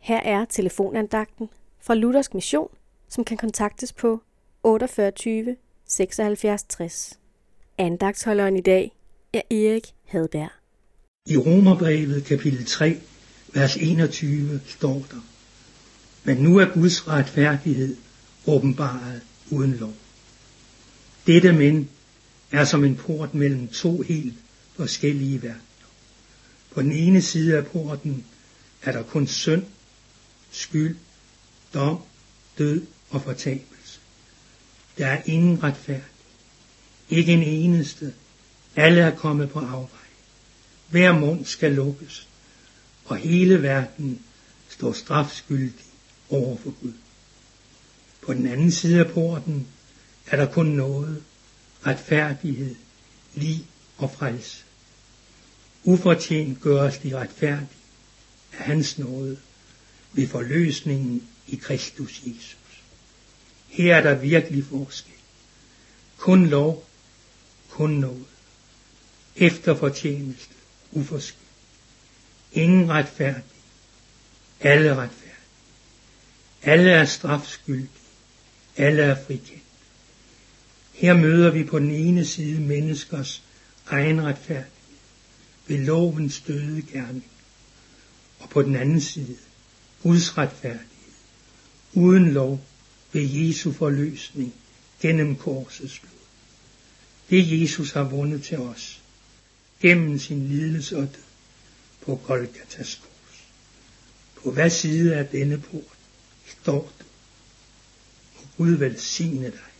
Her er telefonandagten fra Luthersk Mission, som kan kontaktes på 48 76 60. Andagtsholderen i dag er Erik Hadberg. I Romerbrevet kapitel 3, vers 21 står der, Men nu er Guds retfærdighed åbenbaret uden lov. Dette men er som en port mellem to helt forskellige verdener. På den ene side af porten er der kun synd, skyld, dom, død og fortabelse. Der er ingen retfærdig. Ikke en eneste. Alle er kommet på afvej. Hver mund skal lukkes, og hele verden står strafskyldig over for Gud. På den anden side af porten er der kun noget, retfærdighed, liv og frelse. Ufortjent gøres de retfærdige af hans nåde ved forløsningen i Kristus Jesus. Her er der virkelig forskel. Kun lov, kun noget. Efter fortjeneste, uforskyldt. Ingen retfærdig, alle retfærdige. Alle er strafskyldige, alle er frikendt. Her møder vi på den ene side menneskers egen retfærdighed ved lovens døde gerning, og på den anden side Guds retfærdighed, uden lov ved Jesu forløsning gennem korsets blod. Det Jesus har vundet til os, gennem sin lidelse og død på Golgatas kors. På hvad side af denne port står du? Må Gud velsigne dig.